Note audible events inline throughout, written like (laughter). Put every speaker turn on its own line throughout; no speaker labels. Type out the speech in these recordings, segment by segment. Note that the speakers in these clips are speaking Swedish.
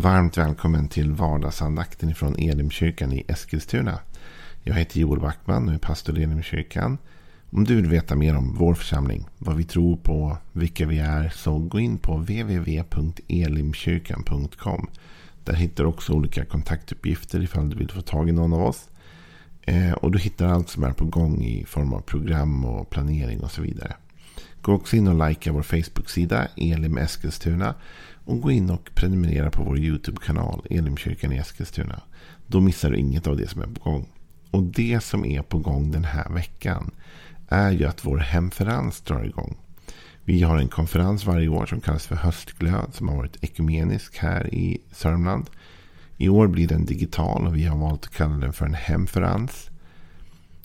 Varmt välkommen till vardagsandakten från Elimkyrkan i Eskilstuna. Jag heter Joel Backman och är pastor i Elimkyrkan. Om du vill veta mer om vår församling, vad vi tror på, vilka vi är, så gå in på www.elimkyrkan.com. Där hittar du också olika kontaktuppgifter ifall du vill få tag i någon av oss. Eh, och du hittar allt som är på gång i form av program och planering och så vidare. Gå också in och likea vår Facebook-sida Elim Eskilstuna. Och gå in och prenumerera på vår YouTube-kanal Elimkyrkan i Eskilstuna. Då missar du inget av det som är på gång. Och det som är på gång den här veckan är ju att vår hemferens drar igång. Vi har en konferens varje år som kallas för Höstglöd som har varit ekumenisk här i Sörmland. I år blir den digital och vi har valt att kalla den för en hemferens.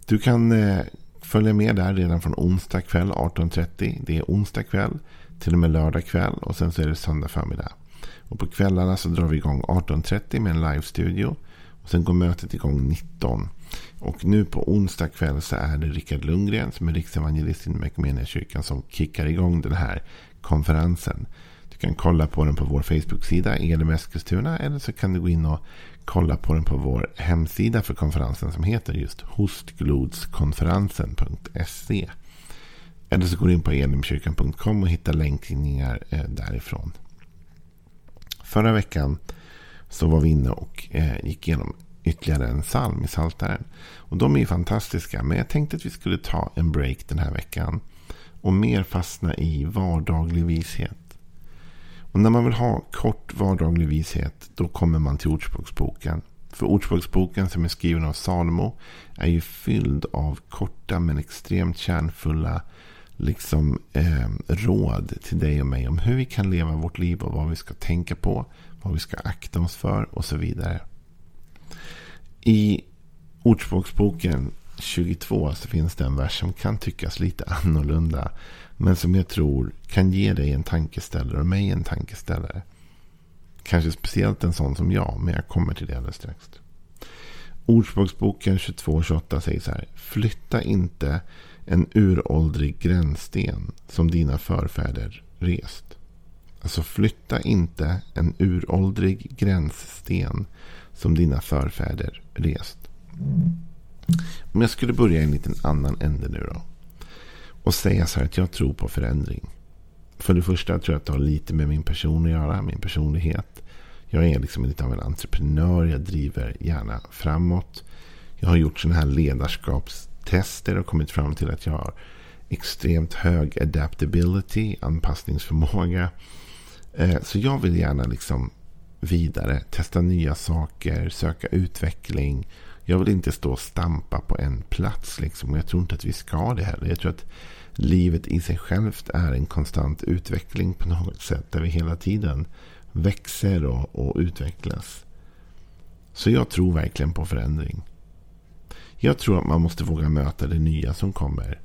Du kan eh, Följ följa med där redan från onsdag kväll 18.30. Det är onsdag kväll till och med lördag kväll och sen så är det söndag förmiddag. Och på kvällarna så drar vi igång 18.30 med en live-studio. Och sen går mötet igång 19. Och nu på onsdag kväll så är det Rickard Lundgren som är riksevangelist inom kyrkan som kickar igång den här konferensen. Du kan kolla på den på vår Facebook-sida Elim Eskilstuna eller så kan du gå in och kolla på den på vår hemsida för konferensen som heter just hostglodskonferensen.se. Eller så går du in på elimkyrkan.com och hittar länkningar eh, därifrån. Förra veckan så var vi inne och eh, gick igenom ytterligare en psalm i Saltaren. Och de är ju fantastiska. Men jag tänkte att vi skulle ta en break den här veckan. Och mer fastna i vardaglig vishet. Och när man vill ha kort vardaglig vishet. Då kommer man till Ordspråksboken. För Ordspråksboken som är skriven av Salomo. Är ju fylld av korta men extremt kärnfulla liksom eh, råd till dig och mig om hur vi kan leva vårt liv och vad vi ska tänka på, vad vi ska akta oss för och så vidare. I Ordspråksboken 22 så finns det en vers som kan tyckas lite annorlunda. Men som jag tror kan ge dig en tankeställare och mig en tankeställare. Kanske speciellt en sån som jag, men jag kommer till det alldeles strax. Ordspråksboken 22-28 säger så här. Flytta inte en uråldrig gränssten som dina förfäder rest. Alltså flytta inte en uråldrig gränssten som dina förfäder rest. Om jag skulle börja i en liten annan ände nu då. Och säga så här att jag tror på förändring. För det första tror jag att det har lite med min person att göra. Min personlighet. Jag är liksom lite av en entreprenör. Jag driver gärna framåt. Jag har gjort sådana här ledarskapstester och kommit fram till att jag har extremt hög adaptability, anpassningsförmåga. Eh, så jag vill gärna liksom vidare, testa nya saker, söka utveckling. Jag vill inte stå och stampa på en plats. Liksom. Jag tror inte att vi ska det heller. Jag tror att livet i sig självt är en konstant utveckling på något sätt. Där vi hela tiden växer och, och utvecklas. Så jag tror verkligen på förändring. Jag tror att man måste våga möta det nya som kommer.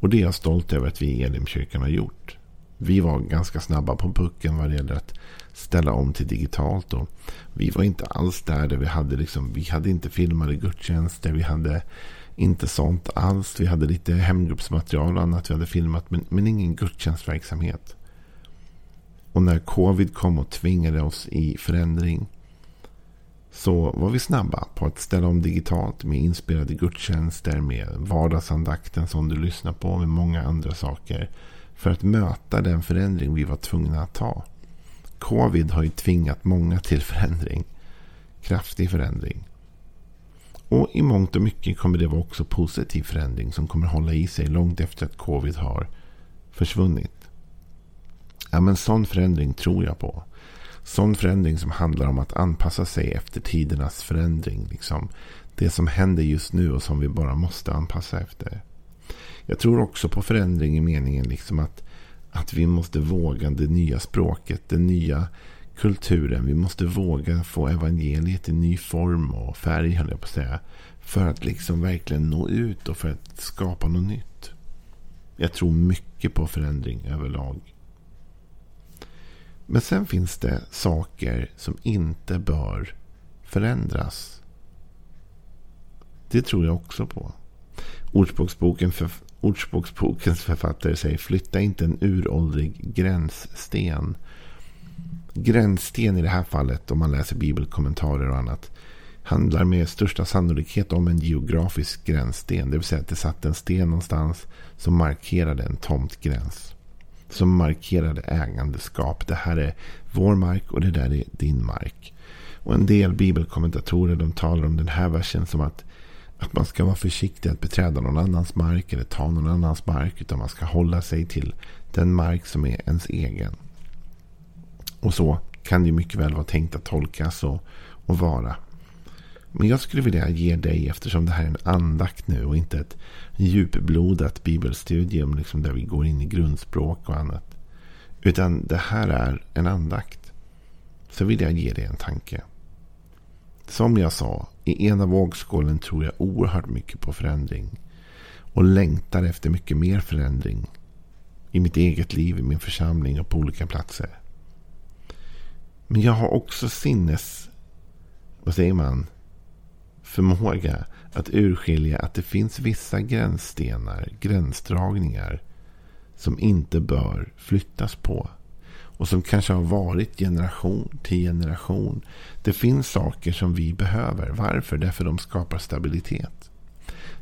Och det är jag stolt över att vi i Elimkyrkan har gjort. Vi var ganska snabba på pucken vad det gäller att ställa om till digitalt. Och vi var inte alls där, där vi hade liksom, vi hade inte filmade gudstjänster. Vi hade inte sånt alls. Vi hade lite hemgruppsmaterial och annat vi hade filmat. Men, men ingen gudstjänstverksamhet. Och när covid kom och tvingade oss i förändring. Så var vi snabba på att ställa om digitalt med inspelade gudstjänster. Med vardagsandakten som du lyssnar på. Med många andra saker. För att möta den förändring vi var tvungna att ta. Covid har ju tvingat många till förändring. Kraftig förändring. Och i mångt och mycket kommer det vara också positiv förändring som kommer hålla i sig långt efter att covid har försvunnit. Ja, men sån förändring tror jag på. Sån förändring som handlar om att anpassa sig efter tidernas förändring. Liksom. Det som händer just nu och som vi bara måste anpassa efter. Jag tror också på förändring i meningen liksom att, att vi måste våga det nya språket, den nya kulturen. Vi måste våga få evangeliet i ny form och färg, höll jag på att säga. För att liksom verkligen nå ut och för att skapa något nytt. Jag tror mycket på förändring överlag. Men sen finns det saker som inte bör förändras. Det tror jag också på. Ordspråksboken för, Ordspråksbokens författare säger flytta inte en uråldrig gränssten. gränssten i det här fallet, om man läser bibelkommentarer och annat, handlar med största sannolikhet om en geografisk gränssten. Det vill säga att det satt en sten någonstans som markerade en tomtgräns. Som markerade ägandeskap. Det här är vår mark och det där är din mark. Och en del bibelkommentatorer de talar om den här versen som att, att man ska vara försiktig att beträda någon annans mark eller ta någon annans mark. Utan man ska hålla sig till den mark som är ens egen. Och så kan det mycket väl vara tänkt att tolkas och, och vara. Men jag skulle vilja ge dig, eftersom det här är en andakt nu och inte ett djupblodat bibelstudium liksom där vi går in i grundspråk och annat. Utan det här är en andakt. Så vill jag ge dig en tanke. Som jag sa, i ena vågskålen tror jag oerhört mycket på förändring. Och längtar efter mycket mer förändring. I mitt eget liv, i min församling och på olika platser. Men jag har också sinnes... Vad säger man? Förmåga att urskilja att det finns vissa gränsstenar, gränsdragningar som inte bör flyttas på. Och som kanske har varit generation till generation. Det finns saker som vi behöver. Varför? Därför de skapar stabilitet.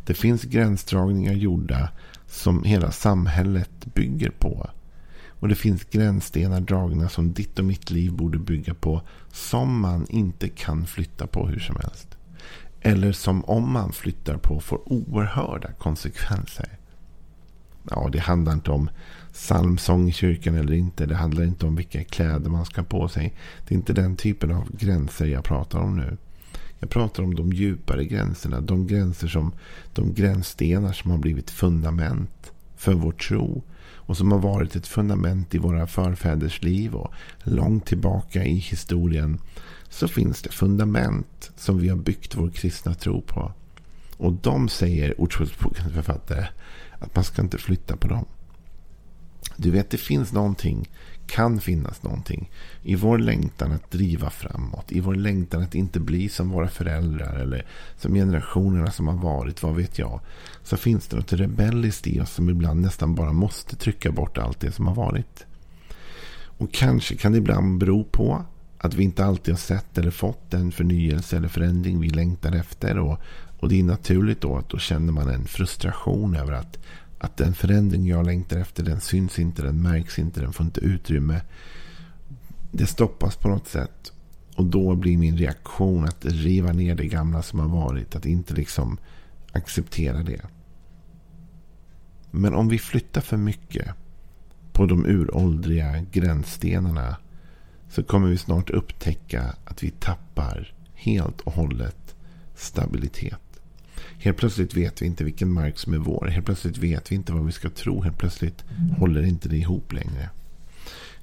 Det finns gränsdragningar gjorda som hela samhället bygger på. Och det finns gränsstenar dragna som ditt och mitt liv borde bygga på. Som man inte kan flytta på hur som helst. Eller som om man flyttar på får oerhörda konsekvenser. Ja, det handlar inte om psalmsång i kyrkan eller inte. Det handlar inte om vilka kläder man ska ha på sig. Det är inte den typen av gränser jag pratar om nu. Jag pratar om de djupare gränserna. De gränser som de gränsstenar som har blivit fundament för vår tro. Och som har varit ett fundament i våra förfäders liv och långt tillbaka i historien så finns det fundament som vi har byggt vår kristna tro på. Och de säger Ordspråksbokens författare att man ska inte flytta på dem. Du vet, det finns någonting, kan finnas någonting i vår längtan att driva framåt. I vår längtan att inte bli som våra föräldrar eller som generationerna som har varit, vad vet jag. Så finns det något rebelliskt i oss som ibland nästan bara måste trycka bort allt det som har varit. Och kanske kan det ibland bero på att vi inte alltid har sett eller fått den förnyelse eller förändring vi längtar efter. Och, och det är naturligt då att då känner man en frustration över att, att den förändring jag längtar efter den syns inte, den märks inte, den får inte utrymme. Det stoppas på något sätt. Och då blir min reaktion att riva ner det gamla som har varit. Att inte liksom acceptera det. Men om vi flyttar för mycket på de uråldriga gränsstenarna så kommer vi snart upptäcka att vi tappar helt och hållet stabilitet. Helt plötsligt vet vi inte vilken mark som är vår. Helt plötsligt vet vi inte vad vi ska tro. Helt plötsligt håller inte det ihop längre.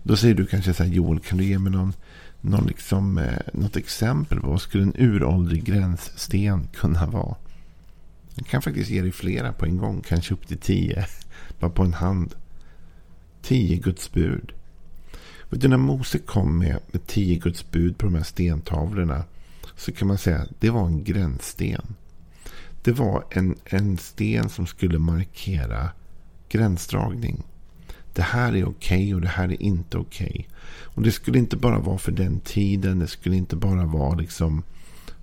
Då säger du kanske så här, Joel, kan du ge mig någon, någon liksom, eh, något exempel på vad skulle en uråldrig gränssten kunna vara? Jag kan faktiskt ge dig flera på en gång, kanske upp till tio. (laughs) Bara på en hand. Tio Guds bud. Vet du, när Mose kom med, med tio Guds bud på de här stentavlorna. Så kan man säga att det var en gränssten. Det var en, en sten som skulle markera gränsdragning. Det här är okej okay och det här är inte okej. Okay. Och det skulle inte bara vara för den tiden. Det skulle inte bara vara liksom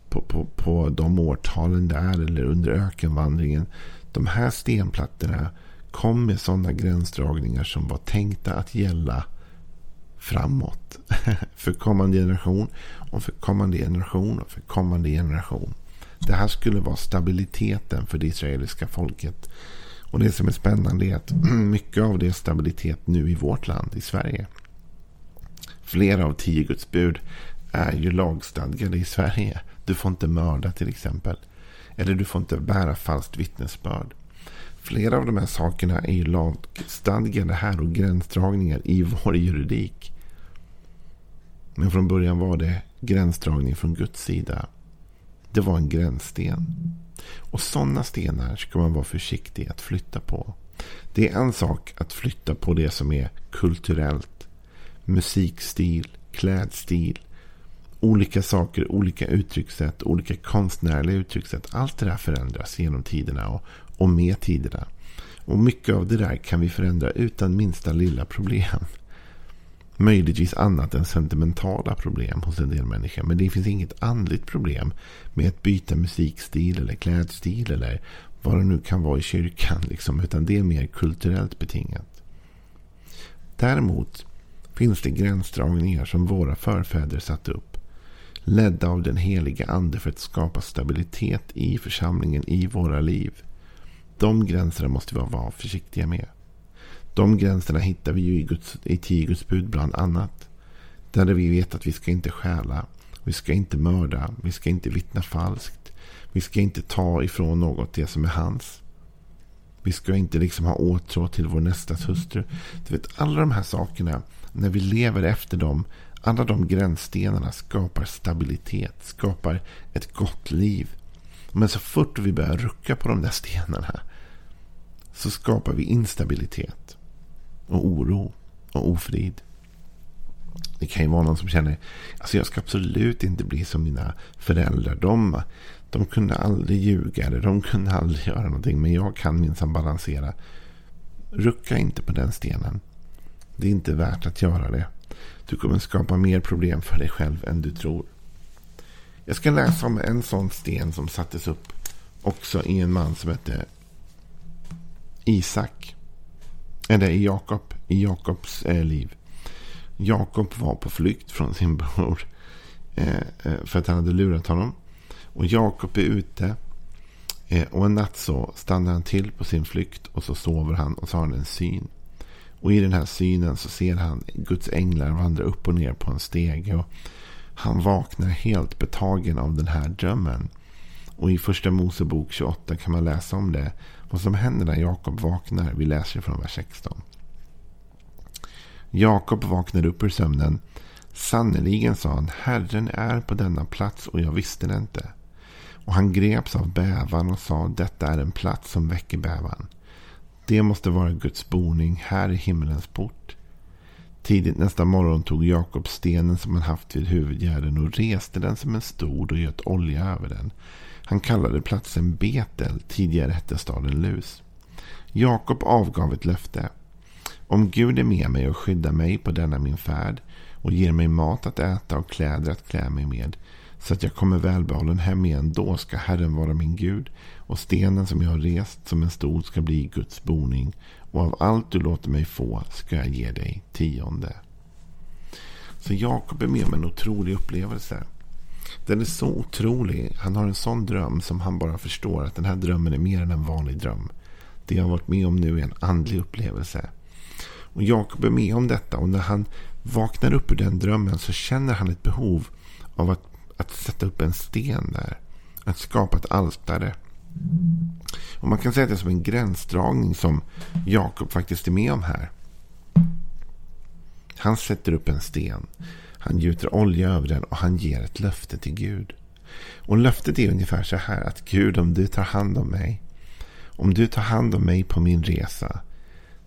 på, på, på de årtalen där eller under ökenvandringen. De här stenplattorna kom med sådana gränsdragningar som var tänkta att gälla framåt. (laughs) för kommande generation och för kommande generation och för kommande generation. Det här skulle vara stabiliteten för det israeliska folket. Och det som är spännande är att (clears throat) mycket av det är stabilitet nu i vårt land, i Sverige. Flera av tio Guds bud är ju lagstadgade i Sverige. Du får inte mörda till exempel. Eller du får inte bära falskt vittnesbörd. Flera av de här sakerna är ju lagstadgade här och gränsdragningar i vår juridik. Men från början var det gränsdragning från Guds sida. Det var en gränssten. Och sådana stenar ska man vara försiktig att flytta på. Det är en sak att flytta på det som är kulturellt. Musikstil, klädstil, olika saker, olika uttryckssätt, olika konstnärliga uttryckssätt. Allt det där förändras genom tiderna och, och med tiderna. Och mycket av det där kan vi förändra utan minsta lilla problem. Möjligtvis annat än sentimentala problem hos en del människor. Men det finns inget andligt problem med att byta musikstil eller klädstil eller vad det nu kan vara i kyrkan. Liksom, utan det är mer kulturellt betingat. Däremot finns det gränsdragningar som våra förfäder satte upp. Ledda av den heliga ande för att skapa stabilitet i församlingen i våra liv. De gränserna måste vi vara försiktiga med. De gränserna hittar vi ju i, Guds, i tio Guds bud bland annat. Där vi vet att vi ska inte stjäla. Vi ska inte mörda. Vi ska inte vittna falskt. Vi ska inte ta ifrån något det som är hans. Vi ska inte liksom ha åtrå till vår nästas hustru. Du vet, alla de här sakerna, när vi lever efter dem, alla de gränsstenarna skapar stabilitet, skapar ett gott liv. Men så fort vi börjar rucka på de där stenarna så skapar vi instabilitet och oro och ofrid. Det kan ju vara någon som känner alltså jag ska absolut inte bli som mina föräldrar. De, de kunde aldrig ljuga eller de kunde aldrig göra någonting. Men jag kan minsann balansera. Rucka inte på den stenen. Det är inte värt att göra det. Du kommer skapa mer problem för dig själv än du tror. Jag ska läsa om en sån sten som sattes upp också i en man som hette Isak. Eller i Jakob. I Jakobs eh, liv. Jakob var på flykt från sin bror. Eh, eh, för att han hade lurat honom. Och Jakob är ute. Eh, och en natt så stannar han till på sin flykt. Och så sover han och så har han en syn. Och i den här synen så ser han Guds änglar vandra upp och ner på en stege. Och han vaknar helt betagen av den här drömmen. Och i första Mosebok 28 kan man läsa om det. Vad som händer när Jakob vaknar. Vi läser från vers 16. Jakob vaknade upp ur sömnen. Sannerligen sa han, Herren är på denna plats och jag visste det inte. Och han greps av bävan och sa, detta är en plats som väcker bävan. Det måste vara Guds boning här i himmelens port. Tidigt nästa morgon tog Jakob stenen som han haft vid huvudgärden och reste den som en stod och göt olja över den. Han kallade platsen Betel, tidigare hette staden Lus. Jakob avgav ett löfte. Om Gud är med mig och skyddar mig på denna min färd och ger mig mat att äta och kläder att klä mig med så att jag kommer välbehållen hem igen, då ska Herren vara min Gud och stenen som jag har rest som en stol ska bli Guds boning och av allt du låter mig få ska jag ge dig tionde. Så Jakob är med om en otrolig upplevelse. Den är så otrolig. Han har en sån dröm som han bara förstår att den här drömmen är mer än en vanlig dröm. Det jag har varit med om nu är en andlig upplevelse. Och Jakob är med om detta och när han vaknar upp ur den drömmen så känner han ett behov av att, att sätta upp en sten där. Att skapa ett altare. Och man kan säga att det är som en gränsdragning som Jakob faktiskt är med om här. Han sätter upp en sten. Han gjuter olja över den och han ger ett löfte till Gud. Och löftet är ungefär så här att Gud om du tar hand om mig. Om du tar hand om mig på min resa.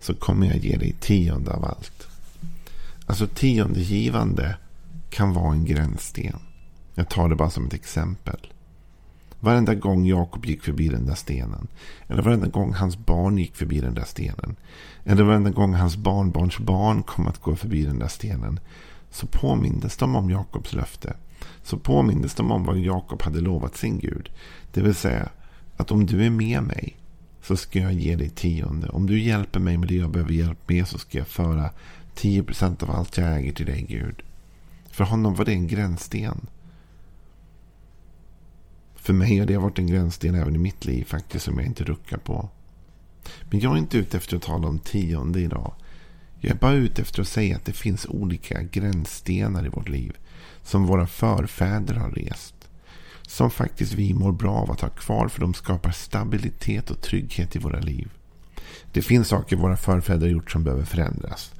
Så kommer jag ge dig tionde av allt. Alltså tiondegivande kan vara en gränssten. Jag tar det bara som ett exempel. Varenda gång Jakob gick förbi den där stenen. Eller varenda gång hans barn gick förbi den där stenen. Eller varenda gång hans barnbarns barn kom att gå förbi den där stenen. Så påmindes de om Jakobs löfte. Så påmindes de om vad Jakob hade lovat sin Gud. Det vill säga att om du är med mig så ska jag ge dig tionde. Om du hjälper mig med det jag behöver hjälp med så ska jag föra 10% av allt jag äger till dig Gud. För honom var det en gränssten. För mig har det varit en gränssten även i mitt liv faktiskt som jag inte ruckar på. Men jag är inte ute efter att tala om tionde idag. Jag är bara ute efter att säga att det finns olika gränsstenar i vårt liv. Som våra förfäder har rest. Som faktiskt vi mår bra av att ha kvar för de skapar stabilitet och trygghet i våra liv. Det finns saker våra förfäder har gjort som behöver förändras.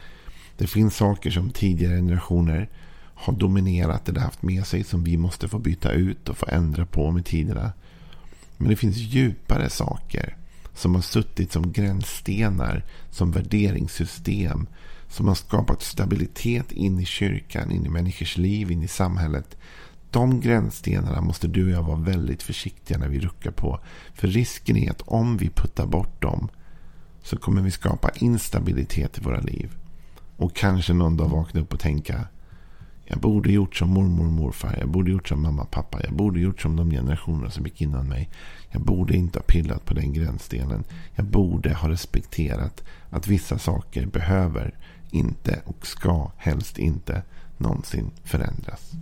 Det finns saker som tidigare generationer har dominerat eller haft med sig som vi måste få byta ut och få ändra på med tiderna. Men det finns djupare saker som har suttit som gränsstenar, som värderingssystem, som har skapat stabilitet in i kyrkan, in i människors liv, in i samhället. De gränsstenarna måste du och jag vara väldigt försiktiga när vi ruckar på. För risken är att om vi puttar bort dem så kommer vi skapa instabilitet i våra liv. Och kanske någon dag vakna upp och tänka. Jag borde gjort som mormor och morfar. Jag borde gjort som mamma och pappa. Jag borde gjort som de generationer som gick innan mig. Jag borde inte ha pillat på den gränsdelen. Jag borde ha respekterat att vissa saker behöver inte och ska helst inte någonsin förändras.